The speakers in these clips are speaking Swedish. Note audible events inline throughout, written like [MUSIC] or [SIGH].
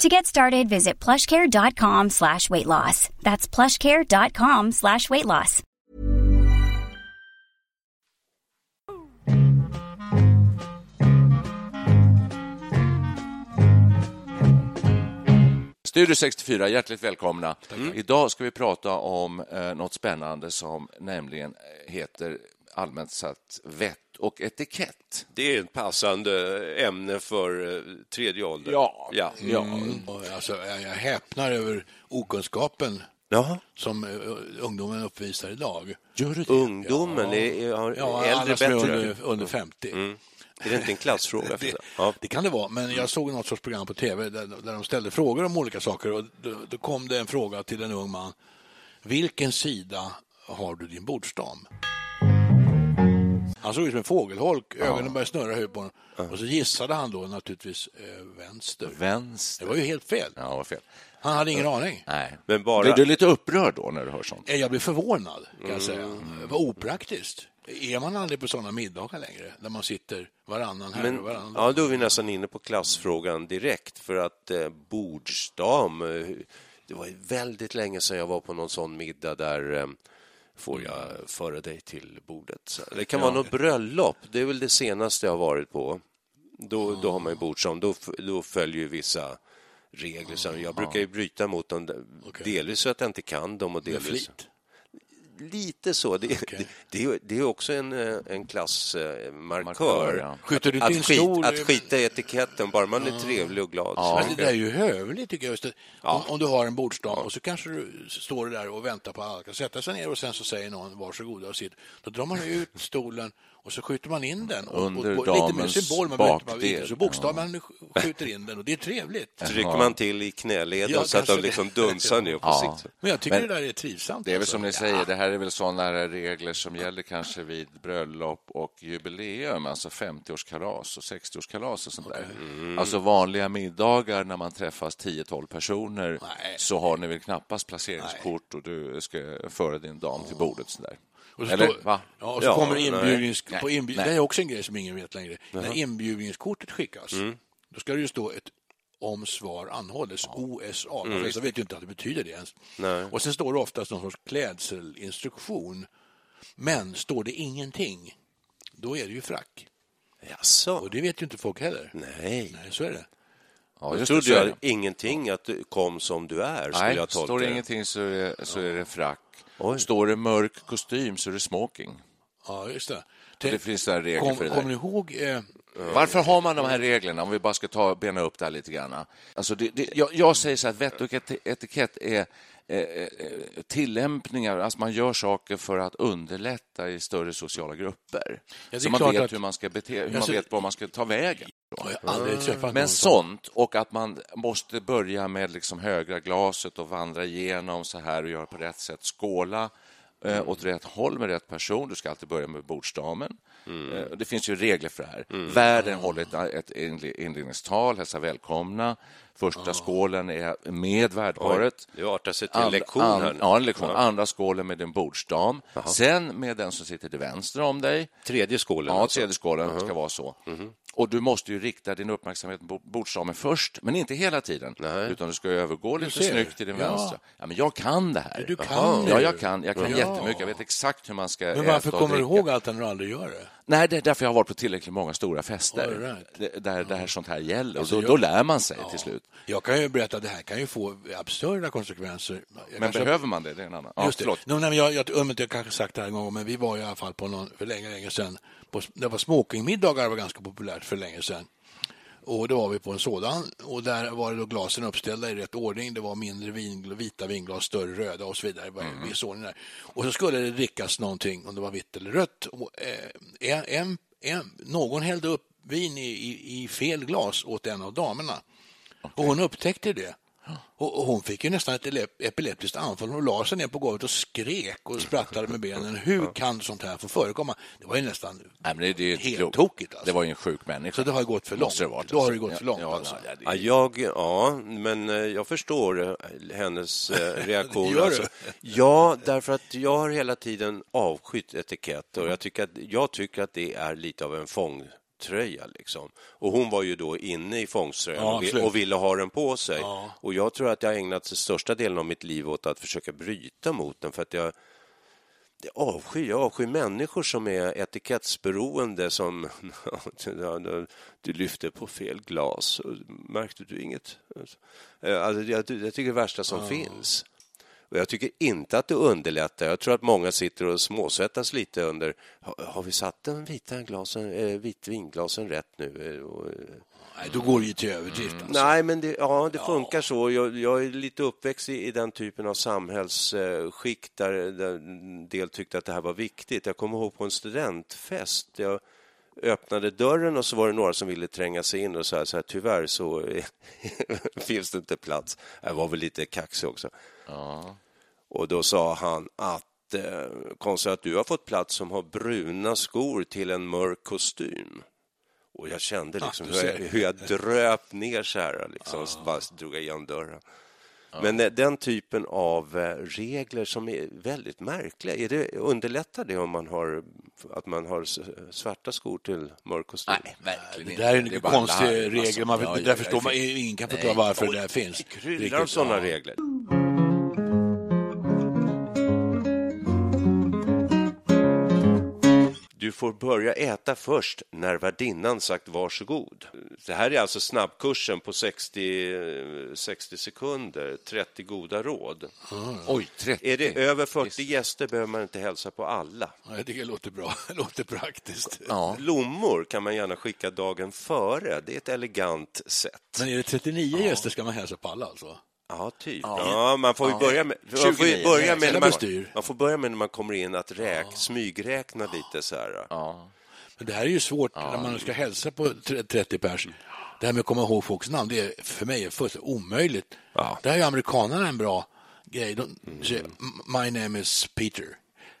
To get started, visit plushcare.com slash weight loss. That's plushcare.com slash weight loss. Studio 64, hjärtligt välkomna. Idag ska vi prata om eh, något spännande som nämligen heter allmänt sett vett och etikett. Det är ett passande ämne för eh, tredje ålder. Ja. ja. Ja. Och Alltså, jag häpnar över okunskapen Jaha. som eh, ungdomen uppvisar idag. Gör du det? Ungdomen är, är, har Ja, äldre alla som är bättre. under, under 50. Mm. Är det inte en klassfråga? [LAUGHS] Det, ja. det kan det vara, men jag såg något sorts program på tv där, där de ställde frågor om olika saker och då, då kom det en fråga till en ung man. Vilken sida har du din bordsdam? Han såg ut som en fågelholk, ögonen började snurra huvudet på honom. Och så gissade han då naturligtvis eh, vänster. Vänster. Det var ju helt fel. Ja, vad fel. Han hade ingen aning. Nej. Men bara- Blir du lite upprörd då när du hör sånt? Eh, Jag blev förvånad, kan jag säga. Vad opraktiskt. Är man aldrig på sådana middagar längre, där man sitter varannan här och Men, varannan ja, då är vi nästan inne på klassfrågan direkt. För att eh, bordsdam, eh, det var ju väldigt länge sedan jag var på någon sån middag där eh, får jag föra dig till bordet. Så Det kan vara något bröllop, det är väl det senaste jag har varit på. Då, då har man ju bordsdam, då, då följer ju vissa regler. Så jag brukar ju bryta mot dem, delvis för att jag inte kan dem och med delvis... flit. Lite så. Det, Okej. det, det, det är också en, eh, en klassmarkör. Markör, ja. Skjuter du Att, en skit, att skita i etiketten, bara man är trevlig och glad. så Men det där är ju hövligt tycker jag. Just. Om, om du har en bordsdam och så kanske du står där och väntar på att alla ska sätta sig ner och sen så säger någon varsågoda och sitt. Då drar man ut stolen och så skjuter man in den. Och, Under och, och, lite symbol, man inte bakdel. visa, så bokstaven man skjuter in den och det är trevligt. Trycker man till i knäleden Ja, så att de liksom dunsar ner på Ja. sikt. Men jag tycker Men- det där är trivsamt. Det är väl alltså. som ni säger, det här är väl sådana regler som gäller kanske vid bröllop och jubileum, alltså 50-årskalas och 60-årskalas och sånt där. Alltså vanliga middagar när man träffas 10-12 personer Nej. så har ni väl knappast placeringskort och du ska föra din dam till bordet sådär. Och så Eller, står-? Ja, och så Ja, kommer inbjudnings... Nej, På inbjud... nej. Det är också en grej som ingen vet längre. När inbjudningskortet skickas, Mm. då ska det ju stå ett om svar anhålles, OSA. De flesta vet ju inte att det betyder det ens. Mm. Nej. Och sen står det oftast någon sorts klädselinstruktion. Men står det ingenting, då är det ju frack. Jaså? Och det vet ju inte folk heller. Nej. Nej, så är det. Ja, just trodde det, jag det. ingenting att du kom som du är, skulle Nej, jag tolka står det det. ingenting så är det, så är det frack. Oj. Står det mörk kostym så är det smoking. Ja, just det. Det finns där regler Kom, för det Kommer där. ni ihåg? Eh, Varför har man de här reglerna? Om vi bara ska ta, bena upp det här lite grann. Alltså det, det, jag, jag säger så här, att vett och eti- etikett är tillämpningar, alltså man gör saker för att underlätta i större sociala grupper. är så man vet att- hur man ska bete, hur man Alltså- vet var man ska ta vägen. har jag aldrig träffat Men sånt, och att man måste börja med liksom högra glaset och vandra igenom så här och göra på rätt sätt. Skåla eh, åt rätt håll med rätt person. Du ska alltid börja med bordsdamen. Eh, det finns ju regler för det här. Värden håller ett, ett inle- inledningstal, hälsar välkomna. Första skålen är med värdparet. Det artar sig till en And- lektion and-. Ja, en lektion. Andra skålen med din bordsdam. Sen med den som sitter till vänster om dig. Tredje skålen. Ja, alltså. tredje skålen ska vara så. Och du måste ju rikta din uppmärksamhet på bordsdamen först, men inte hela tiden. Nej. Utan du ska övergå lite ser. snyggt till din Ja. vänstra. Ja, men jag kan det här. Du kan. Ja, jag kan. Jag kan Ja. jättemycket. Jag vet exakt hur man ska Men varför äta och kommer du ihåg allt när du aldrig gör det? Nej, det är därför jag har varit på tillräckligt många stora fester right. där, där sånt här gäller. Alltså, och då, då lär man sig till slut. Jag kan ju berätta att det här kan ju få absurda konsekvenser. Jag Men kanske- behöver man det? Det är en annan. Ja, Just det. förlåt. No, nej, jag, jag, jag, jag kanske sagt det här en gång, men vi var i alla fall på någon, för länge, länge sedan. På, det var smokingmiddagar var ganska populärt för länge sedan. Och då var vi på en sådan och där var det då glasen uppställda i rätt ordning. Det var mindre vin, vita vinglas, större röda och så vidare. En viss ordning där. Och så skulle det drickas någonting, om det var vitt eller rött. Och, eh, en, en, en, någon hällde upp vin i, i, i fel glas åt en av damerna. Och hon upptäckte det. Och hon fick ju nästan ett epileptiskt anfall. Hon la sig ner på golvet och skrek och sprattade med benen. Hur kan sånt här få förekomma? Det var ju nästan Nej, men det, det är helt tokigt. Alltså. Det var ju en sjuk människa. Så det har gått för långt. Det varit, Då har alltså. det gått för långt. ja, alltså. ja, jag, ja, men eh, jag förstår eh, hennes eh, [LAUGHS] reaktion. Gör du? Alltså, ja, därför att jag har hela tiden avskytt etikett och jag tycker att, jag tycker att det är lite av en fångtröja. Liksom. Och hon var ju då inne i fångströjan Ja, och, och ville ha den på sig. Ja. Och jag tror att jag ägnat största delen av mitt liv åt att försöka bryta mot den för att jag det avskyr, jag avskyr människor som är etikettsberoende som [LAUGHS] du lyfte på fel glas. Märkte du inget? Alltså, jag, jag tycker det värsta som finns. Och jag tycker inte att det underlättar. Jag tror att många sitter och småsvettas lite under har, vi satt den vita glasen, eh, vitvinglasen rätt nu? Och, eh, Nej, då går det ju till överdrift. Alltså. Nej, men det, ja, det funkar så. Jag, jag är lite uppväxt i, i den typen av samhällsskikt där, där en del tyckte att det här var viktigt. Jag kommer ihåg på en studentfest. Jag öppnade dörren och så var det några som ville tränga sig in och sa så här, tyvärr så [LAUGHS] finns det inte plats. Jag var väl lite kaxig också. Ja. Och då sa han att eh, konstigt att du har fått plats som har bruna skor till en mörk kostym. Och jag kände liksom du hur, jag, hur jag dröp ner så här, liksom, så bara drog jag igen dörren. Men eh, den typen av eh, regler som är väldigt märkliga, är det, underlättar det om man har, att man har svarta skor till mörk kostym? Nej, verkligen Det inte. där är en Det konstig regel. Man, Ja, där ja, förstår det man, ingen kan förklara varför det där finns. Det kryllar av sådana ja. regler. Du får börja äta först när värdinnan sagt varsågod. Det här är alltså snabbkursen på 60, 60 sekunder, 30 goda råd. Oj, 30. Är det över 40 gäster behöver man inte hälsa på alla. Ja, tycker det låter bra. Det [LAUGHS] låter praktiskt. Ja. Blommor kan man gärna skicka dagen före. Det är ett elegant sätt. Men är det 39 gäster ska man hälsa på alla alltså? Ja, typ. Ja, man får ju börja med, man får ju 29. börja med, när man, man får börja med när man kommer in att räk, smygräkna lite så här. Ja. Men det här är ju svårt när man ska hälsa på tre- 30 pers. Det här med att komma ihåg folks namn, det är för mig är fullständigt omöjligt. Ja. Där har ju amerikanerna en bra grej. De säger My name is Peter.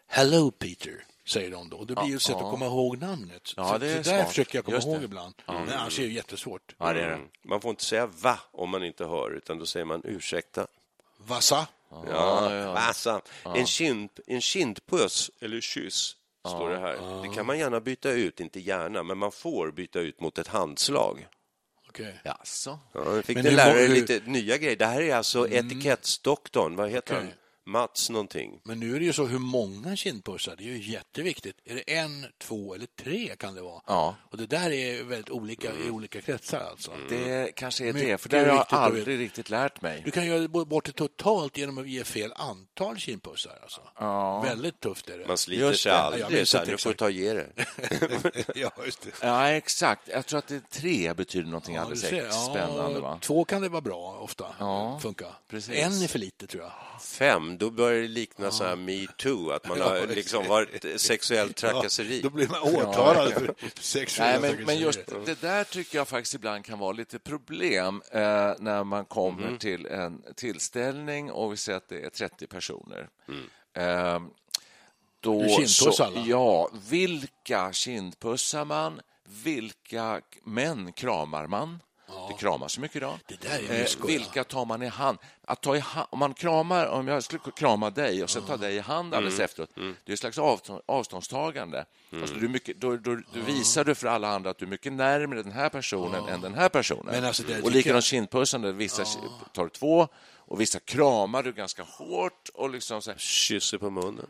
Hello Peter, säger de då. Det blir ju ett sätt att komma ihåg namnet. Ja, så, det är så där försöker jag komma Just ihåg det. ibland. Men annars är det jättesvårt. ja, det är det. Mm. Man får inte säga va om man inte hör, utan då säger man ursäkta. Vassa? Ja, Vassa. En, kind, en kindpuss eller kyss, står det här. Det kan man gärna byta ut, inte gärna, men man får byta ut mot ett handslag. Okej. Jaså? Ja, nu fick Men du hur lära hur- lite nya grejer. Det här är alltså etikettsdoktorn, vad heter Okej. han? Mats någonting. Men nu är det ju så hur många kindpussar, det är ju jätteviktigt. Är det en, två eller tre kan det vara? Ja. Och det där är väldigt olika i olika kretsar alltså. Det kanske är det, för det har jag aldrig riktigt lärt mig. Du kan göra bort det totalt genom att ge fel antal kindpussar. Alltså. Väldigt tufft är det. Man sliter Just sig det. Ja, aldrig. Så nu får du exakt. ta och ge det. [LAUGHS] ja, just det. Ja, exakt. Jag tror att det tre betyder någonting Ja, alldeles ja, spännande. Va? Två kan det vara bra ofta. Ja, Funka. precis. En är för lite tror jag. Fem, då börjar det likna så här me too, att man Ja, har liksom varit sexuell trakasseri. Då blir man åtalad för sexuella Nej, men, just det där tycker jag faktiskt ibland kan vara lite problem eh, när man kommer till en tillställning och vi säger att det är 30 personer. Eh, då, Du kindpussar så, alla? Ja, vilka kindpussar man? Vilka män kramar man? Det kramas så mycket idag. Eh, ja. vilka tar man i hand? Att ta i hand? Om man kramar, om jag skulle krama dig och sen ta dig i hand alldeles Mm. efteråt, det är ett slags avstånd, avståndstagande. Alltså, du mycket, då, då, då visar du för alla andra att du är mycket närmare den här personen än den här personen. Alltså, och likadant jag- kindpussande, vissa tar två Och vissa kramar du ganska hårt och liksom så här, Kysser på munnen.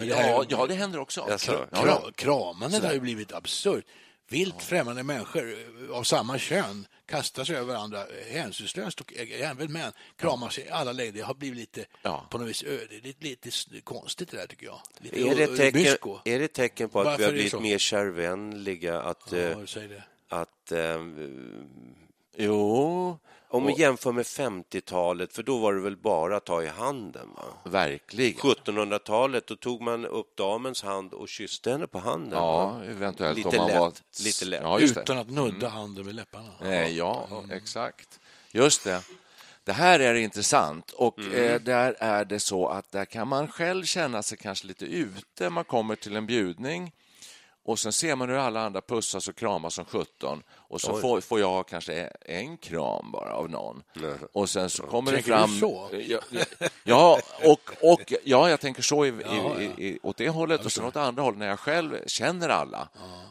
Ja, ja, det händer också. Jaså? Ja, Kra, ja. kramandet har ju blivit absurt. Vilt främmande människor av samma kön kastar sig över varandra hänsynslöst och även män kramar sig i alla lägen. Det har blivit lite, Ja. på något vis, lite, lite konstigt det där tycker jag. Lite Är det, tecken, är det tecken på att Varför vi har blivit mer kärvänliga? Att, Ja, eh, att eh, Jo, om vi jämför med 50-talet, för då var det väl bara att ta i handen? Va? verkligen. 1700-talet, då tog man upp damens hand och kysste henne på handen. Ja, va? eventuellt Lite om man lätt, var... lite lätt. Ja. Utan att nudda handen med läpparna. Eh, ja, exakt. Just det. Det här är intressant och eh, där är det så att där kan man själv känna sig kanske lite ute. Man kommer till en bjudning och sen ser man hur alla andra pussas och kramas som 17 och så får, får jag kanske en kram bara av någon. Och sen så kommer det Tänker du fram... så? Ja, ja, och, och, ja, jag tänker så i, i, i, i, åt det hållet och sen åt andra hållet när jag själv känner alla.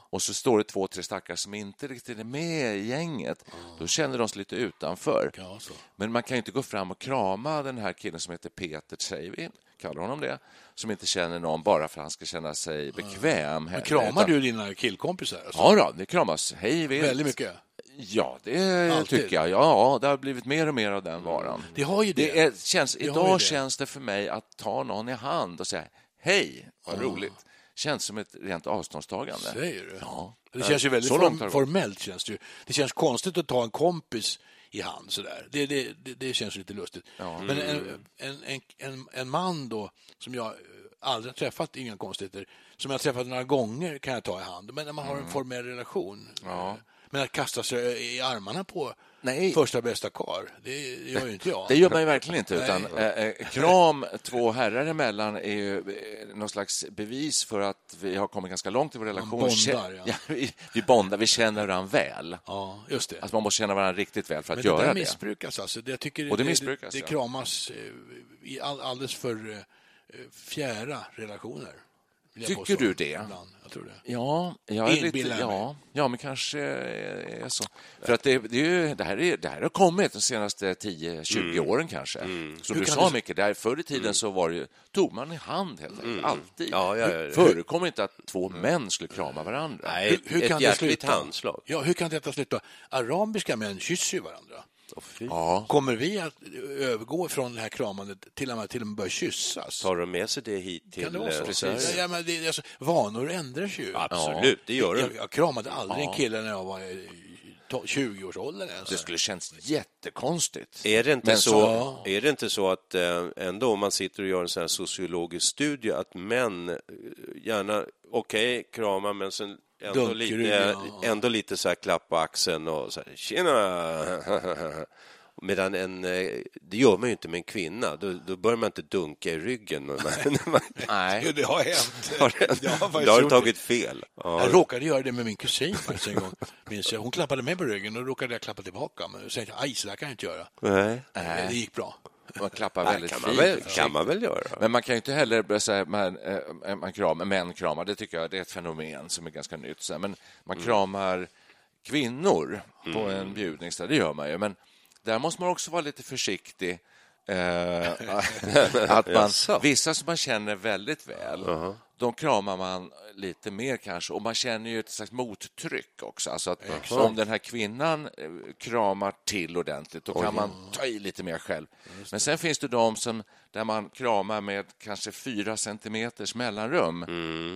Och så står det två, tre stackare som inte riktigt är med i gänget. Då känner de sig lite utanför. Ja, så. Men man kan ju inte gå fram och krama den här killen som heter Peter, säger vi, kallar honom det, som inte känner någon bara för att han ska känna sig bekväm. Men kramar du dina killkompisar? Alltså? Ja, då, det kramas hej vilt. Väldigt mycket? Ja, det Alltid? tycker jag. Ja, det har blivit mer och mer av den varan. Det har ju det. Det är, känns, Det idag det. känns det för mig att ta någon i hand och säga hej, vad roligt. Känns som ett rent avståndstagande. Säger du? Ja. Det känns ju väldigt form, formellt. Känns det, ju. det känns konstigt att ta en kompis i hand sådär. Det, det, det, det känns lite lustigt. Men en, en, en, en, en man då, som jag eh, aldrig har träffat, inga konstigheter, som jag har träffat några gånger kan jag ta i hand. Men när man har en formell relation. Mm. Ja. Men att kasta sig i armarna på Nej. första bästa kar, det gör ju inte jag. Det gör man ju verkligen inte. Utan, eh, eh, kram två herrar emellan är ju eh, någon slags bevis för att vi har kommit ganska långt i vår relation. bondar, Kä- [LAUGHS] ja. vi, vi bondar, vi känner varandra väl. Ja, just det. Alltså man måste känna varandra riktigt väl för att Men det göra där det. missbrukas alltså. Det, jag tycker Och det missbrukas, det, det ja. kramas eh, i all, alldeles för fjära relationer. Tycker du det? Ibland, jag tror det. Ja, jag är lite, ja, ja, men kanske är så. För att det, det, är det, här, är, det här har kommit de senaste 10-20 åren kanske. Så Hur du sa det- mycket där. Förr i tiden så var det tog man i hand helt enkelt, alltid. Ja, ja, ja. Förekom inte att två män skulle krama varandra. Nej, Hur, hur ett kan hjärtligt handslag. Ja, hur kan detta sluta? Arabiska män kysser ju varandra. Ja, Kommer vi att övergå från det här kramandet till att man till och med börja kyssas? Tar de med sig det hit kan till det vara så? eh, Ja, ja, men det, alltså, vanor ändras ju. Absolut, det gör Jag, de. jag kramade aldrig en kille när jag var i to- 20-årsåldern ens. det skulle känns jättekonstigt. Är det inte, Men så, så- är det inte så att eh, ändå om man sitter och gör en sån här sociologisk studie att män eh, gärna, okej, krama men sen ändå Dunk i lite, ja. ändå lite så här klapp på axeln och så här, tjena! [LAUGHS] Medan en, eh, det gör man ju inte med en kvinna, då, då börjar man inte dunka i ryggen. [LAUGHS] man- Nej. Det har hänt. Har det- [LAUGHS] Jag har Då har tagit fel. Ja. Jag råkade göra det med min kusin faktiskt en gång. Minns jag. Hon klappade mig på ryggen och då råkade jag klappa tillbaka. Men sen tänkte jag, aj, så där kan jag inte göra. Nej, Men Det gick bra. Man klappar det väldigt kan man, fint. väl, kan man väl göra. Men man kan ju inte heller börja säga man, eh, man kramar, män kramar. Det tycker jag det är ett fenomen som är ganska nytt. Men man kramar kvinnor på en bjudning, det gör man ju. Men där måste man också vara lite försiktig. Eh, [LAUGHS] att man, vissa som man känner väldigt väl, de kramar man lite mer kanske. Och man känner ju ett slags mottryck också. Alltså att om den här kvinnan eh, kramar till ordentligt, då kan man ta i lite mer själv. Men sen finns det de som, där man kramar med kanske fyra centimeters mellanrum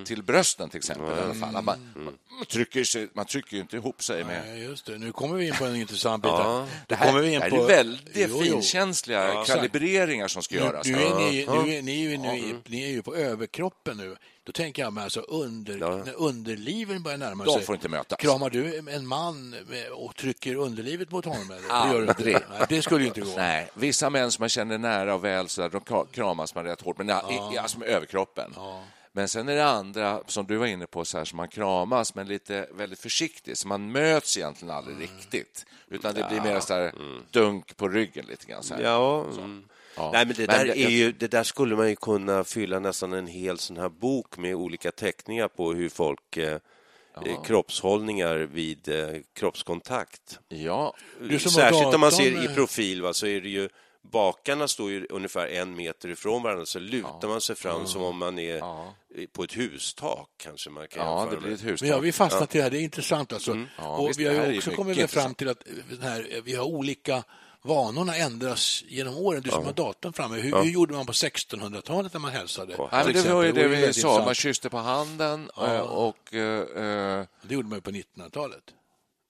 till brösten till exempel. I alla fall. Att Man, man, trycker sig, man trycker ju inte ihop sig med... Nej, just det. Nu kommer vi in på en intressant bit. Ja. Det här, kommer vi in det på... är väldigt Jo, jo. finkänsliga kalibreringar som ska Nu, göras. du här. är, ni, nu är, ni, är ju, nu, ni är ju på överkroppen nu. Då tänker jag mig alltså under, när underliven börjar närma De sig. får inte mötas. Kramar du en man och trycker underlivet mot honom? Eller? Det gör du. Nej, det skulle ju inte gå. Nej, vissa män som man känner nära och väl, så där, de kramas man rätt hårt, men ja. i, alltså med överkroppen. Men sen är det andra, som du var inne på, så här, som man kramas, men lite väldigt försiktigt, så man möts egentligen aldrig riktigt. Utan det blir mer så här dunk på ryggen lite grann. Så här. Ja, mm. Ja. Nej, men det Men där, det- är ju, det där skulle man ju kunna fylla nästan en hel sån här bok med olika teckningar på hur folk eh, eh, kroppshållningar vid eh, kroppskontakt. Ja, Särskilt om man ser i eh, profil va, så är det ju bakarna står ju ungefär en meter ifrån varandra, så lutar man sig fram som om man är på ett hustak. kanske man kan Ja, jämföra det blir ett hustak. Men ja, vi fastnat i det här, det är intressant alltså. Ja, och visst, vi har också kommit fram till att den här, vi har olika vanorna ändras genom åren. Du som har datorn framme, hur, hur gjorde man på 1600-talet när man hälsade? Ja, det var ju det ju vi sa, man kysste på handen eh, och... eh, eh, Det gjorde man ju på 1900-talet,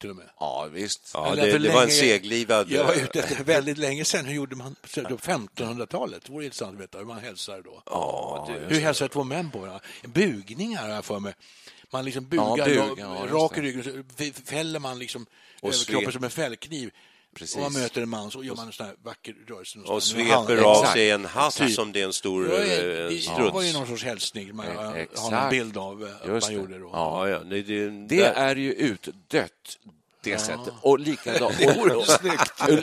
till och med. Ja, visst. Ja, Eller det, för det var en länge- seglivad... Jag var eh, ute efter väldigt länge sedan. Hur gjorde man på 1500-talet? Det vore intressant att veta hur man hälsar då. Ja, det, Hur hälsar två män på varandra? Bugningar har jag för mig. Man liksom bugar Ja, bug, ra- ja, just rak i det. ryggen, så fäller man liksom Och överkroppen som en fällkniv. Precis. Och man möter en man så gör man en sån här vacker rörelse. och sveper av exakt. sig en hatt Typ. som det är en stor Ja, eh, det det struts. var ju någon sorts hälsning man Eh, har en exakt. bild av eh, att Just man det. gjorde då. Ja, ja, det, det, Det är ju utdött, det sättet. Och likadant, [LAUGHS] och,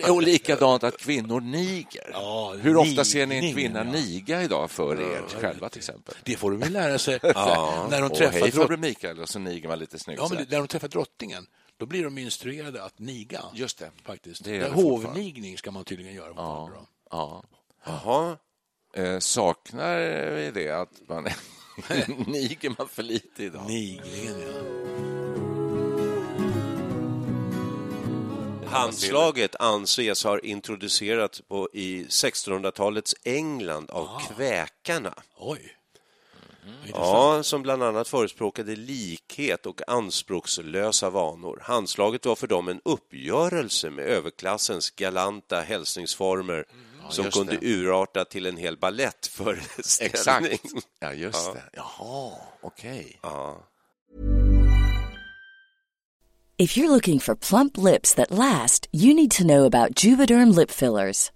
och, [LAUGHS] och likadant att kvinnor niger. Ja, Hur ofta ser ni en kvinna ja. niga idag för er själva till exempel? Det får de väl lära sig [LAUGHS] när de Och träffar hej drott- farbror Mikael, och så niger man lite snyggt. Ja, men det- när de träffar drottningen, då blir de instruerade att niga. Just det. Faktiskt. Det är Det. Hovnigning ska man tydligen göra. Ja, varandra. ja. Jaha. Eh, saknar vi det att man [LAUGHS] niger man för lite idag? Niglingen, ja. Handslaget anses ha introducerats i 1600-talets England av kväkarna. Oj. Ja, som bland annat förespråkade likhet och anspråkslösa vanor. Handslaget var för dem en uppgörelse med överklassens galanta hälsningsformer som just kunde det. urarta till en hel balettföreställning. Exakt. [LAUGHS] Ja, just det. Jaha, okej. Ja. If you're looking for plump lips that last, you need to know about Juvederm lip fillers.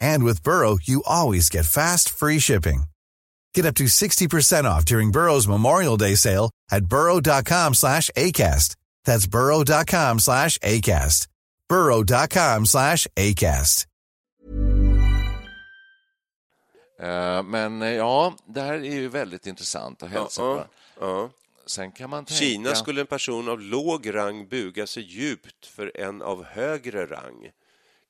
And with Burrow, you always get fast, free shipping. Get up to 60% off during Burrow's Memorial Day sale at burrow.com slash ACAST. That's burrow.com slash ACAST. burrow.com slash ACAST. Eh, Men eh, ja, det här är ju väldigt intressant att hälsa på. Ja, ja. Sen kan man tänka... Kina skulle en person av låg rang buga sig djupt för en av högre rang.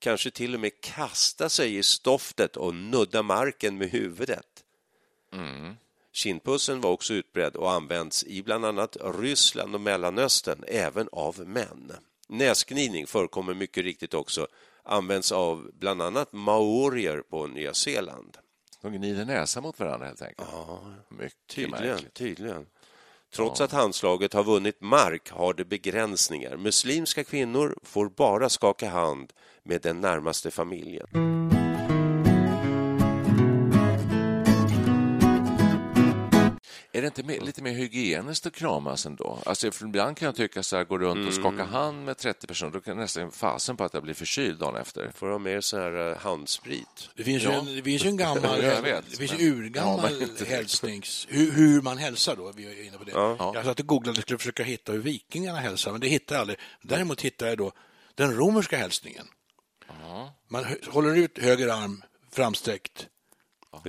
Kanske till och med kasta sig i stoftet och nudda marken med huvudet. Kindpussen var också utbredd och används i bland annat Ryssland och Mellanöstern, även av män. Näsgnidning förekommer mycket riktigt också, används av bland annat maorier på Nya Zeeland. De gnider näsa mot varandra helt enkelt. Ja, Mycket Tydligen, märkligt. tydligen. Trots att handslaget har vunnit mark har det begränsningar. Muslimska kvinnor får bara skaka hand med den närmaste familjen. Det inte mer, lite mer hygieniskt att kramas ändå? Alltså, för ibland kan jag tycka så här, gå runt och skaka hand med 30 personer, då kan jag nästan fasen på att jag blir förkyld dagen efter. Får ha med så här eh, handsprit. Det finns, ju en, det finns ju en gammal, [LAUGHS] Jag vet, det finns men- urgammal Ja, hälsnings... Hur, hur man hälsar då, vi är inne på det. Jag satt och googlade och skulle försöka hitta hur vikingarna hälsar, men det hittade jag aldrig. Däremot hittade jag då den romerska hälsningen. Man håller ut höger arm framsträckt.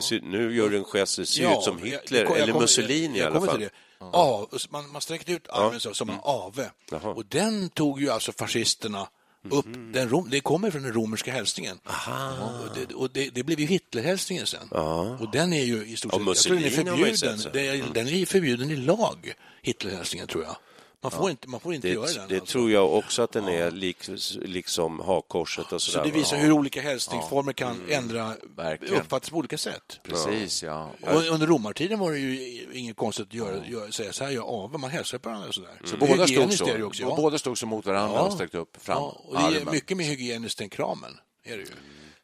Ser- Nu gör du en gest, det ser ut som jag- Hitler jag kom- jag eller Mussolini i jag alla kommer fall. till det. Av, man, man sträckte ut armen så, som en ave. Jaha. Och den tog ju alltså fascisterna upp. Den rom, det kommer från den romerska hälsningen. Och, det, och det, det blev ju Hitlerhälsningen sen. Och den är ju i stort Ja, sett... Jag tror den är Mussolini förbjuden. är, den är ju förbjuden i lag, Hitlerhälsningen, tror jag. Man får inte, man får inte göra Det, den. det alltså. tror jag också att den är, lik, liksom hakkorset och Så sådär. det va? visar hur olika hälsningsformer kan ändra, Verkligen. uppfattas på olika sätt. Precis, ja. Och under romartiden var det ju inget konstigt att göra, göra, säga så här, jag ave, man hälsar på varandra och sådär. Så båda stod, så, det också, ja. båda stod så mot varandra och sträckte upp fram Ja, och det är armen. mycket mer hygieniskt än kramen, är det ju.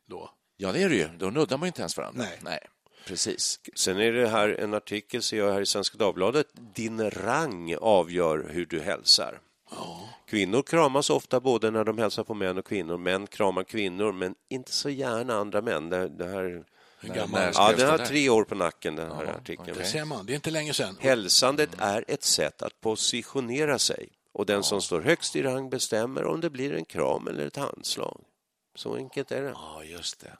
Då. Ja, det är det ju. Då nuddar man inte ens varandra. Nej. Nej. Precis. Sen är det här en artikel, ser jag här i Svenska Dagbladet. Din rang avgör hur du hälsar. Kvinnor kramas ofta både när de hälsar på män och kvinnor. Män kramar kvinnor, men inte så gärna andra män. Det, det här, En gammal, när- ja, den har tre år på nacken, den här artikeln. okej. det ser man, det är inte länge sedan. Hälsandet är ett sätt att positionera sig och den som står högst i rang bestämmer om det blir en kram eller ett handslag. Så enkelt är det. Ja, just det.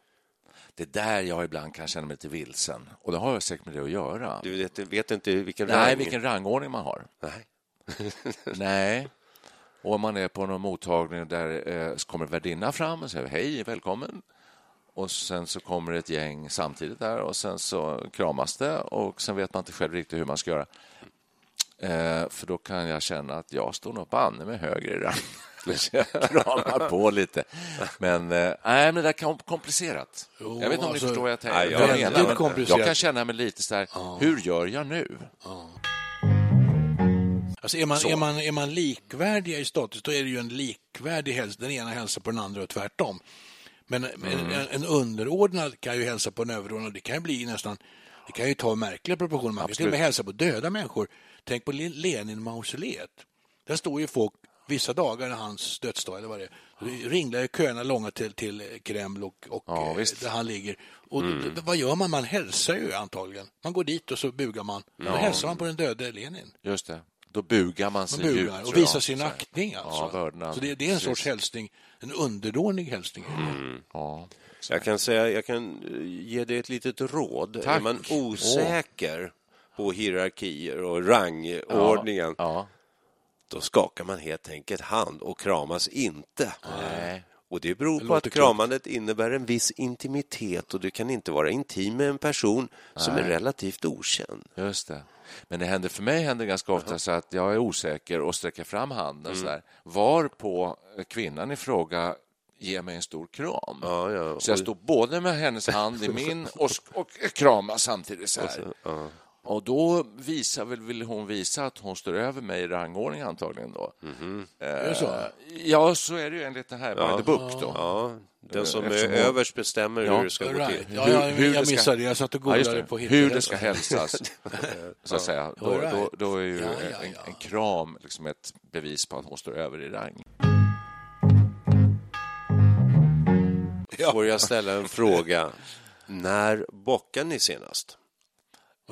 Det är där jag ibland kan känna mig lite vilsen. Och det har säkert med det att göra. Du vet, vet inte vilken Nej, rang... vilken rangordning man har. Nej. [LAUGHS] Nej. Och om man är på någon mottagning där eh, så kommer värdinna fram och säger hej, välkommen. Och sen så kommer ett gäng samtidigt där och sen så kramas det och sen vet man inte själv riktigt hur man ska göra. Eh, för då kan jag känna att jag står nog banne med högre i rang. [LAUGHS] Kramar på lite. Men, eh, nej, men det där vara komplicerat. Jo, jag vet inte om alltså, ni förstår vad jag, tänker, nej, jag menar. men komplicerat. Jag kan känna mig lite så här, hur gör jag nu? Alltså är, man, Så. är, man, är man likvärdiga i status, då är det ju en likvärdig hälsa. Den ena hälsar på den andra och tvärtom. Men men Mm. en, en underordnad kan ju hälsa på en överordnad. Det kan ju bli nästan... Det kan ju ta märkliga proportioner. Man kan till och med hälsa på döda människor. Tänk på Lenin-mausoleet. Där står ju folk vissa dagar när hans dödsdag eller vad det är. Det ringlar köerna långa till, till Kreml och, och Ja, eh, där han ligger. Och d- vad gör man? Man hälsar ju antagligen. Man går dit och så bugar man. Då hälsar man på den döde Lenin. Just det. Då bugar man Man sig djupt. bugar och tror jag. visar sin aktning. Alltså. Ja, så det, det är en sorts Precis. hälsning, en underdånig hälsning. Ja. Jag kan, säga, jag kan eh, ge dig ett litet råd. Tack. Är man osäker på hierarkier och rangordningen, Ja. Då skakar man helt enkelt hand och kramas inte. Nej. Och Det beror på att kramandet innebär en viss intimitet och du kan inte vara intim med en person som är relativt okänd. Just det. Men det händer, för mig händer det ganska ofta så att jag är osäker och sträcker fram handen så där. Var på kvinnan i fråga ger mig en stor kram. Ja, ja. Så jag står både med hennes hand i min och, och kramar samtidigt så här. Ja. Och då visar väl, vill hon visa att hon står över mig i rangordning antagligen då. Är det så? Eh, Ja, så är det ju enligt det här by the book då. Ja, den som är Eftersom hon- överst bestämmer Ja, hur det ska gå Right. till. Ja, Hur- ja, hur jag det ska- missade det. Jag satt och Ja, googlade det. på Hur det Hitler. ska hälsas, [LAUGHS] så att säga. Då, right. då, då är ju Ja, ja, en, ja. en kram liksom ett bevis på att hon står över i rang. Får jag ställa en fråga? När bockade ni senast?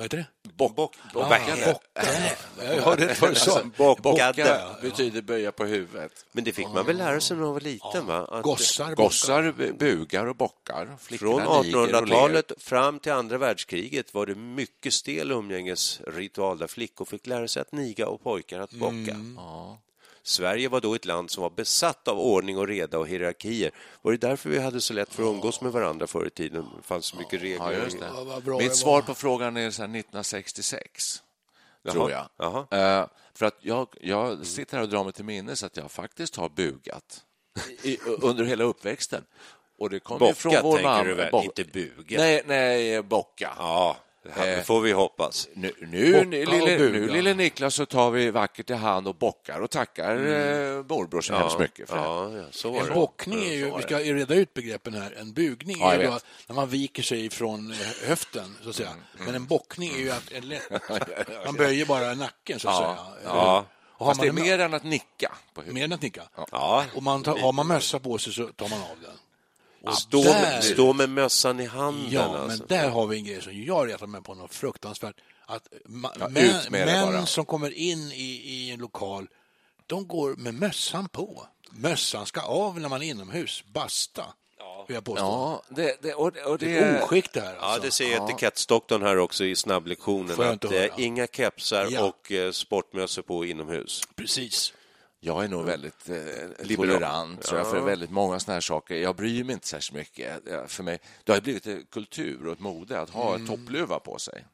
Vad heter det? Bock, bock, Ah, bockade. bocka. Jag hörde det förr. så. Bockade. Bocka betyder böja på huvudet. Men det fick man väl lära sig när man var liten? Va? Att Gossar. Gossar bu- bugar och bockar. Från Flickorna niger och ler. 1800-talet fram till andra världskriget var det mycket stel umgängesritual där flickor fick lära sig att niga och pojkar att bocka. Sverige var då ett land som var besatt av ordning och reda och hierarkier. Var det därför vi hade så lätt för att umgås med varandra förr i tiden? Det fanns så mycket regler. Ja, just det. Mitt var. svar på frågan är så här 1966, tror jag. Jaha. Eh, för att jag, jag sitter här och drar mig till minnes att jag faktiskt har bugat i, under hela uppväxten. Och det kom ju Bocka från vår tänker mamma. du väl, Bock- inte buga? Nej, nej, bocka. Ja, det får vi hoppas. Nu, nu, Bocka lille, nu lille Niklas så tar vi vackert i hand och bockar och tackar mm. morbror så hemskt mycket för. Ja, ja, så var En det. bockning är ju, vi ska reda ut begreppen här, en bugning Ja, är då när man viker sig från eh, höften, så att säga. Men en bockning är ju att en lätt, [LAUGHS] man böjer bara nacken, så att Ja, säga. ja. Och har Fast det är man mer än att nicka på huvudet. mer än att nicka. Ja. Och man tar, har man mössa på sig så tar man av den. Och Stå, där- med, stå med mössan i handen. Ja, alltså. men där har vi en grej som jag retar mig på något fruktansvärt. Att ma- Ja, män, män som kommer in i, i en lokal, de går med mössan på. Mössan ska av när man är inomhus. Basta. Ja, det, det, och, och Det det är oskick det här. Ja, Alltså. det säger etikettdoktorn här också i snabblektionen. Att att eh, inga kepsar Ja. och eh, sportmössor på inomhus. Precis. Jag är nog väldigt eh, Liberal. tolerant tror jag, för väldigt många såna här saker. Jag bryr mig inte särskilt mycket. Det- För mig, det har blivit en kultur och ett mode att ha en toppluva på sig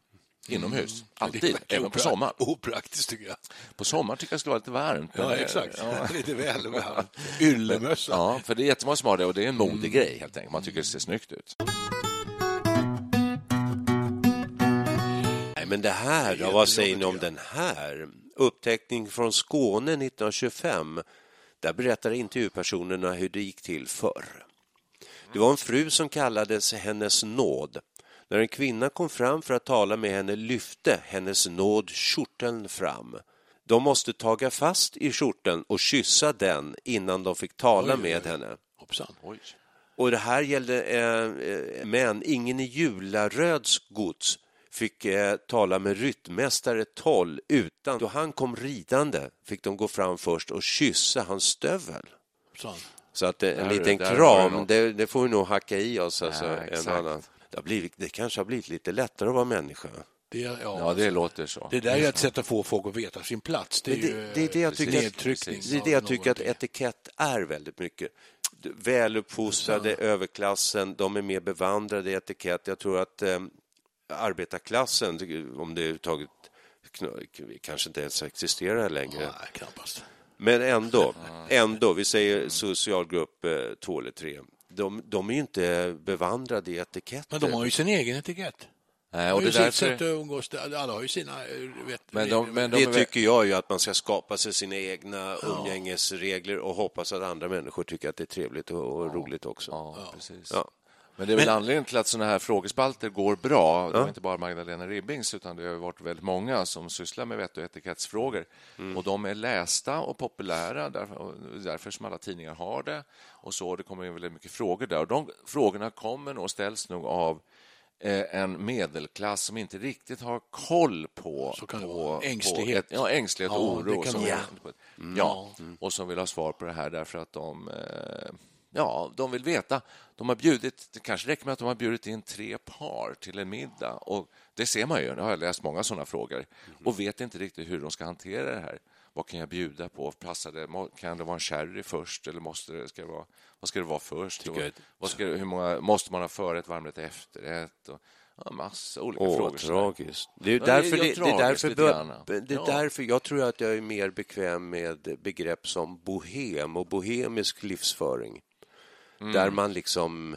inomhus. Alltid, även på sommaren. Opraktiskt tycker jag. På sommaren tycker jag det ska vara lite varmt. Ja, det- exakt. Ja. [LAUGHS] Lite väl [LAUGHS] varmt. Yllemössa. Ja, för det är jättemånga som har det och det är en modegrej helt enkelt. Man tycker det ser snyggt ut. Nej, men det här då, vad säger ni om den här? Upptäckning från Skåne 1925. Där berättar intervjupersonerna hur det gick till förr. Det var en fru som kallades Hennes nåd. När en kvinna kom fram för att tala med henne lyfte Hennes nåd kjorteln fram. De måste taga fast i skjorteln och kyssa den innan de fick tala med henne. Hoppsan. Oj. Och det här gällde eh, eh, män. Ingen i Jularöds gods fick eh, tala med ryttmästare Toll utan då han kom ridande fick de gå fram först och kyssa hans stövel. Hoppsan. Så att eh, en Där- liten där kram, det, det får vi nog hacka i oss. Alltså, Ja, en annan. Det, har blivit, det kanske har blivit lite lättare att vara människa. Det, ja, Ja, det låter så. det där är ett sätt att få folk att veta sin plats. Det är det- ju det är det jag eh, tycker att- nedtryckning. Det är det jag tycker att etikett är väldigt mycket. Väluppfostrade, överklassen, de är mer bevandrade i etikett. Jag tror att eh, arbetarklassen, om det överhuvudtaget kanske inte ens existerar längre. Nej, knappast. Men ändå, ändå, vi säger socialgrupp eh, två eller tre. De, de är ju inte bevandrade i etiketter. Men de har ju sin egen etikett. Nej, och det är sitt sätt att umgås. Alla har ju sina... eh, Vet, Men de- men de- Det tycker jag ju att man ska skapa sig sina egna umgängesregler och hoppas att andra människor tycker att det är trevligt och, och roligt också. Ja, precis. Ja. Men det är väl anledningen till att såna här frågespalter går bra. Det var inte bara Magdalena Ribbings, utan det har varit väldigt många som sysslar med vett och etikettsfrågor. Och de är lästa och populära, därför, och därför som alla tidningar har det. Och så Det kommer in väldigt mycket frågor där. Och de frågorna kommer nog ställs nog av eh, en medelklass som inte riktigt har koll på... Så kan det på, på Ängslighet. ett, ja, ängslighet och Ja, det oro. kan som, ja. Ja, och som vill ha svar på det här därför att de eh, Ja, de vill veta. De har bjudit, det kanske räcker med att de har bjudit in tre par till en middag. Och det ser man ju, nu har jag läst många sådana frågor och vet inte riktigt hur de ska hantera det här. Vad kan jag bjuda på? Passar det? Kan det vara en sherry först eller måste det, ska det vara, vad ska det vara först? Och, vad ska, hur många, måste man ha förrätt, varmrätt, efterrätt? Och, ja, massa olika Åh, frågor. tragiskt. Det är Ja, det är- därför, det, det är därför, det är därför jag tror att jag är mer bekväm med begrepp som bohem och bohemisk livsföring. Mm. Där man liksom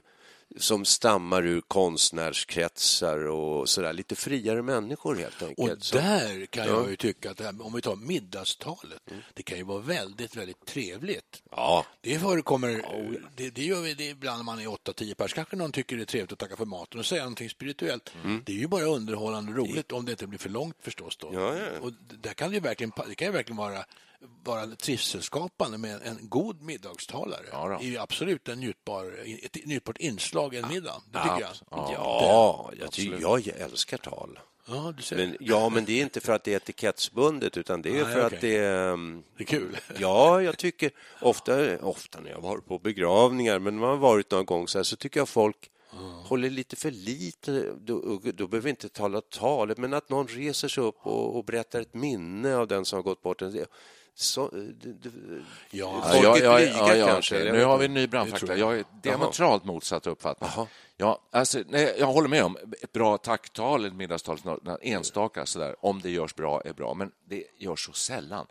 som stammar ur konstnärskretsar och sådär, lite friare människor helt Och enkelt. Så- där kan jag ju tycka att här, om vi tar middagstalet, det kan ju vara väldigt, väldigt trevligt. Ja, Det förekommer, det, det gör vi det ibland när man är 8-10 pers. Kanske någon tycker det är trevligt att tacka för maten och säga någonting spirituellt. Det är ju bara underhållande och roligt om det inte blir för långt förstås. Då. Ja, ja. Och där kan det, ju verkligen, det kan ju verkligen vara, vara trivselskapande med en god middagstalare. Ja, då. det är ju absolut en njutbar, ett njutbart inslag i en middag. Det tycker jag. Ja. ja jag, ty, jag älskar tal. Ja, du ser. Men, ja, men det är inte för att det är etikettsbundet utan det är Nej, för okej. att det är... um, det är kul. Ja, jag tycker ofta, ofta när jag har varit på begravningar, men när man har varit någon gång så här, så tycker jag folk håller lite för lite, då, då behöver vi inte tala talet, men att någon reser sig upp och, och berättar ett minne av den som har gått bort. Så, det, Ja, Folk ja, är ja, blyga ja, ja, kanske, eller Nu har vi en ny brandfackla. Jag är diametralt motsatt uppfattning. Jaha. Ja, alltså, nej, jag håller med om ett bra tacktal, ett middagstal, enstaka sådär, om det görs bra är bra, men det görs så sällan.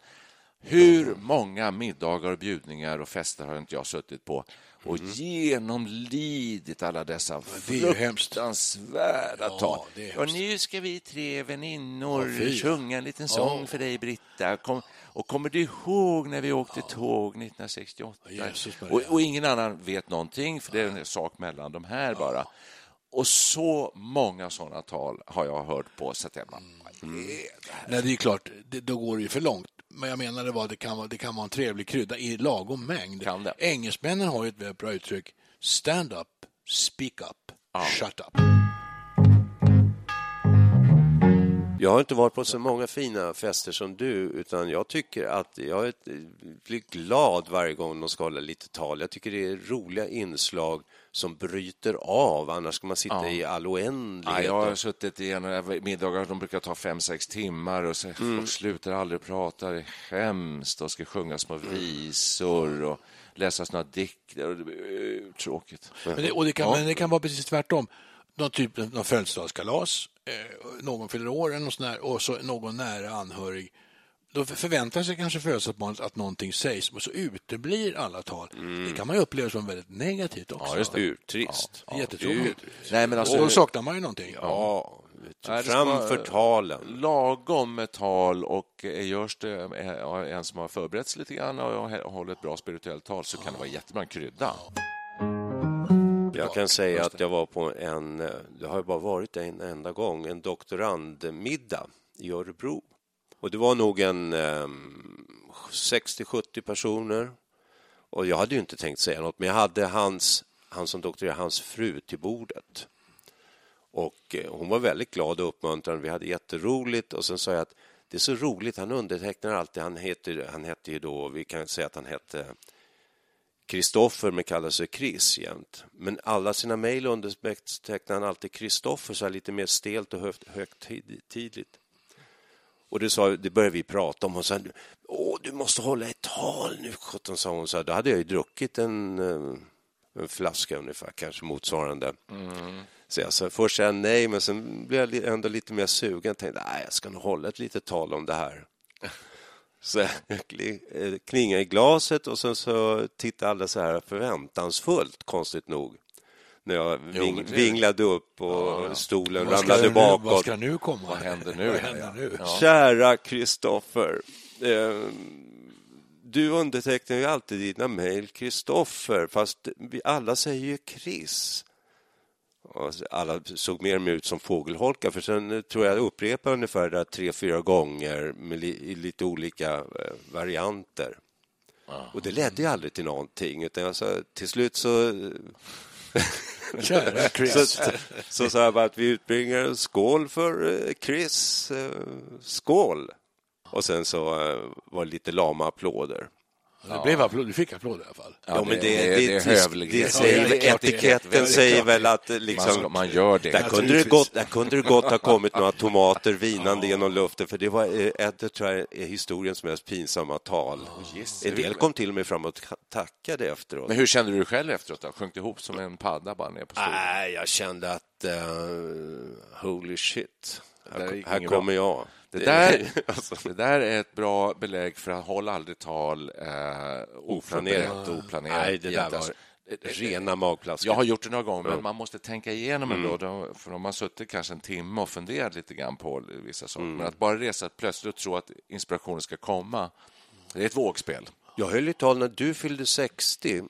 Hur många middagar och bjudningar och fester har inte jag suttit på och Mm. genomlidit alla dessa fruktansvärda Ja, tal. Och nu ska vi tre väninnor Ja, sjunga en liten sång Ja. för dig, Britta. Kom, och kommer du ihåg när vi åkte tåg 1968? Ja, Jesus Maria. och, och ingen annan vet någonting, för det är en sak mellan de här bara. Och så många sådana tal har jag hört på är det här? Nej, det är klart, det, då går det ju för långt. Men jag menar det var det kan vara, det kan vara en trevlig krydda i lagom mängd. Kan det. Engelsmännen har ju ett väldigt bra uttryck. Stand up, speak up, shut up. Jag har inte varit på så många fina fester som du, utan jag tycker att jag är- blir glad varje gång de ska hålla lite tal. Jag tycker det är roliga inslag som bryter av, annars ska man sitta i all Ja, oändlighet. jag har suttit i en middagar, de brukar ta fem, sex timmar och så Mm. folk slutar aldrig prata, det är hemskt och ska sjunga små visor och läsa några dikter. Och det blir eh, tråkigt. Men det, och det, kan, men det kan vara precis tvärtom. Någon typ någon födelsedagskalas, någon fyller år eller sånt där, och så någon nära anhörig. Då förväntar sig kanske födelsedagsbarnet att någonting sägs, men så uteblir alla tal. Det kan man ju uppleva som väldigt negativt också. Ja, just det. Urtrist. Ja, Jättetråkigt. Nej, men alltså, och då saknar man ju någonting. Ja, Nej, framför talen. lagom med tal och eh, görs det eh, en som har förberett sig lite grann och har hållit ett bra spirituellt tal så kan det vara jättebra en krydda. Jag kan säga att jag var på en, eh, det har bara varit en enda gång, en doktorandmiddag i Örebro. Och det var nog en eh, 60-70 personer. Och jag hade ju inte tänkt säga något, men jag hade hans, han som doktorerade, hans fru till bordet. Och eh, hon var väldigt glad och uppmuntrande. Vi hade jätteroligt och sen sa jag att det är så roligt, han undertecknar alltid, han heter, han hette ju då, vi kan säga att han hette Kristoffer men kallar sig Chris jämt. Men alla sina mejl undertecknar han alltid Kristoffer så här lite mer stelt och högt, högtidligt. Och det, sa, det började vi prata om och sa Åh, du måste hålla ett tal nu, sjutton, sa hon. Så här, då hade jag ju druckit en, eh, en flaska ungefär, kanske motsvarande. Så jag sa först säga nej, men sen blev jag ändå lite mer sugen. Jag tänkte, nej, jag ska nog hålla ett litet tal om det här. [LAUGHS] Så kli- eh, kningade i glaset och sen så tittade alla så här förväntansfullt, konstigt nog. När jag ving, vinglade upp och stolen Vad ska, ramlade nu, bakåt. vad ska nu komma? Vad händer nu? [LAUGHS] Vad händer nu? Ja. Kära Kristoffer. Eh, du undertecknar ju alltid dina mejl Kristoffer, fast vi alla säger ju Chris. Alla såg mer och mer ut som fågelholkar, för sen eh, tror jag upprepade ungefär det tre, fyra gånger med li, i lite olika eh, varianter. Och det ledde ju aldrig till någonting, utan sa, till slut så [LAUGHS] Kära Chris. så, så sa jag bara att vi utbringar en skål för eh, Chris. eh, Skål! Och sen så eh, var det lite lama applåder. Det blev applåd, du fick applåd i alla fall. Ja, men det, det- det, det är det, hövlighet. det säger, Ja, det är klart det är- etiketten det är säger väl att eh, Man, liksom, ska, man gör det. där, kunde det gott, där kunde det gott ha kommit några tomater vinande genom luften, för det var eh, ett, tror jag är historiens mest pinsamma tal. en del kom till och med fram och tackade efteråt. Men hur kände du dig själv efteråt? Då? Sjönk du ihop som en padda bara ner på stolen? Nej, jag kände att uh, holy shit, här, här kommer jag. Det där, [LAUGHS] alltså, det där är ett bra belägg för att hålla aldrig tal eh, oförberett och oplanerat. Nej, det där var rena magplaskan. Jag har gjort det några gånger, men man måste tänka igenom ändå. Då, för om man suttit kanske en timme och funderat lite grann på vissa saker. Men att bara resa plötsligt och tro att inspirationen ska komma, det är ett vågspel. Jag höll ett tal när du fyllde 60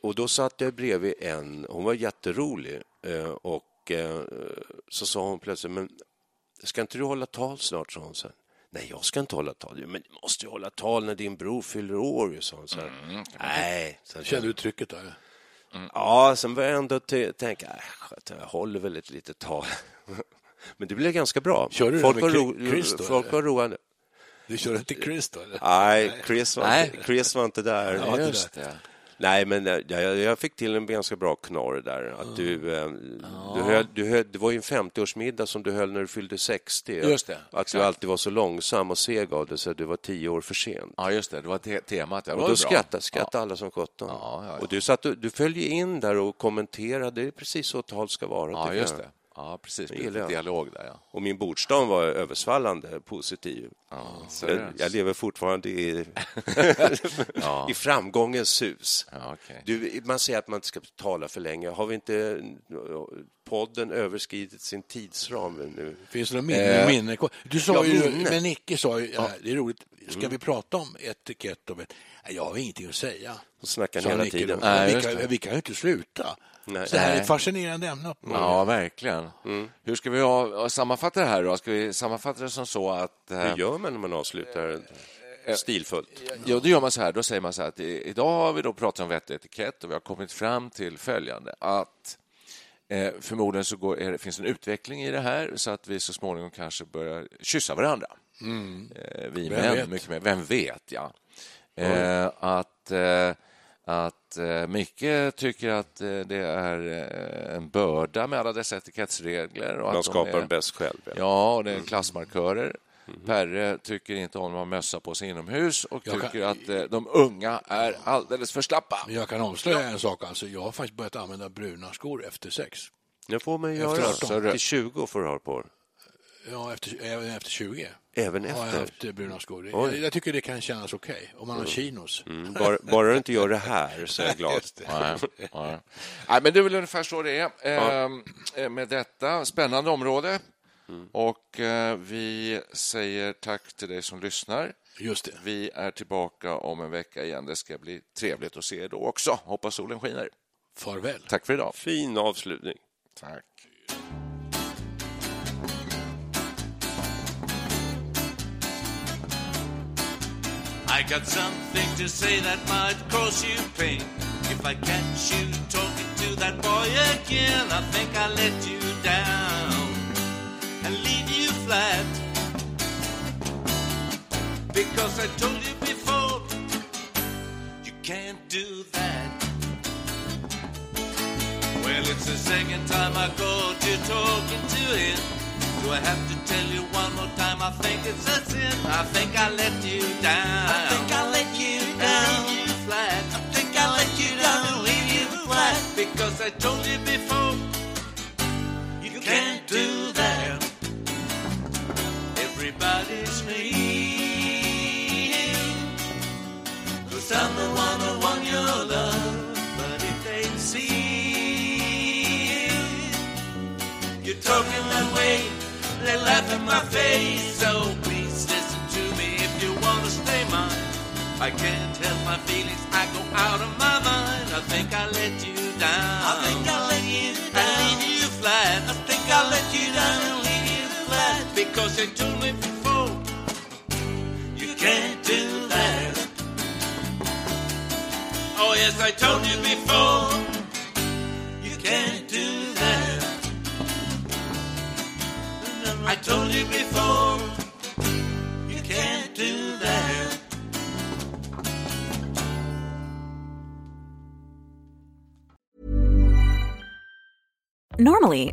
och då satt jag bredvid en, hon var jätterolig eh, och eh, så sa hon plötsligt, men ska inte du hålla tal snart, sa hon sen. Nej, jag ska inte hålla tal. Men du måste ju hålla tal när din bror fyller år, sa hon sen. Nej, sen Kände du trycket där? Ja, sen började jag ändå tänka, äh, jag håller väl ett litet tal. [LAUGHS] Men det blev ganska bra. Kör du folk med var, Chris- Chris då, folk var roande. Du körde inte Chris då? Eller? Nej, Chris var, Nej. Inte, Chris var inte där. Ja, Just det. Nej, men eh, jag, jag fick till en ganska bra knorr där. Att du, eh, du, höll, du höll, det var ju en 50-årsmiddag som du höll när du fyllde 60. Just det, Att du exakt. alltid var så långsam och seg av det så du var tio år för sent. Ja, just det. Det var te temat. Det var Och då skrattade, skrattade alla som sjutton. Ja, ja, ja. Och du, satt, du följde in där och kommenterade. Det är precis så tal ska vara. Ja, just det. Ja, precis. Det jag. dialog där, ja. Och min bordsdam var översvallande positiv. ja Jag, jag lever fortfarande i, [LAUGHS] i framgångens hus. Ja, okej. Du, man säger att man inte ska tala för länge. Har vi inte podden överskridit sin tidsram nu? Finns det något minne? minne kvar? Du sa Ja, ju, minne. men Nicke sa ju, ja. det är roligt, ska vi prata om etikett? Och, jag har ingenting att säga. Så snackar hela Nicke tiden. Nej, vi, kan, vi kan ju inte sluta. Nej. Så det här är ett fascinerande ämne. Ja, verkligen. Hur ska vi ha, sammanfatta det här då? Ska vi sammanfatta det som så att... eh, Hur gör man när man avslutar stilfullt? Jo, då gör man så här. Då säger man så här att idag har vi då pratat om vett och etikett och vi har kommit fram till följande att eh, förmodligen så går, är, det finns en utveckling i det här så att vi så småningom kanske börjar kyssa varandra. Eh, vi Vem män vet? mycket mer. Vem vet, ja. Eh, att eh, att eh, Micke tycker att eh, det är eh, en börda med alla dessa etikettsregler. Och Man att de skapar är, den bäst själv. Ja. Ja, och det är klassmarkörer. Perre tycker inte om att ha mössa på sig inomhus och Jag kan- tycker att eh, de unga är alldeles för slappa. Men Jag kan avslöja en sak. Alltså, jag har faktiskt börjat använda bruna skor efter sex. Det får man Efter göra. 18. Till 20 får du ha på Ja, efter, efter 20 Även har jag efter. haft eh, bruna skor. Jag, jag tycker det kan kännas okej om man har chinos. Mm, bara, bara du inte gör det här så är jag [LAUGHS] glad. Nej, nej. Nej, men det är väl ungefär så det är ehm, eh, med detta. Spännande område. Och eh, vi säger tack till dig som lyssnar. Just det. Vi är tillbaka om en vecka igen. Det ska bli trevligt att se er då också. Hoppas solen skiner. Farväl. Tack för idag. Fin avslutning. Tack. I got something to say that might cause you pain. If I catch you talking to that boy again, I think I let you down and leave you flat. Because I told you before, you can't do that. Well, it's the second time I caught you talking to him. Do I have to tell you one more time? I think it's a sin. I think I let you down. I think I let you down. Leave you flat. I think I let you down leave you flat. Because I told you before, you can't do that. Everybody's me. Cause I'm the one they laugh in my face. So please listen to me if you want to stay mine. I can't help my feelings, I go out of my mind. I think I let you down. I think I let you down. And leave you flat. I think I let you down and leave you flat. Because you told me before, you can't do that. Oh yes, I told you before. I told you before. You can't do that. Normally,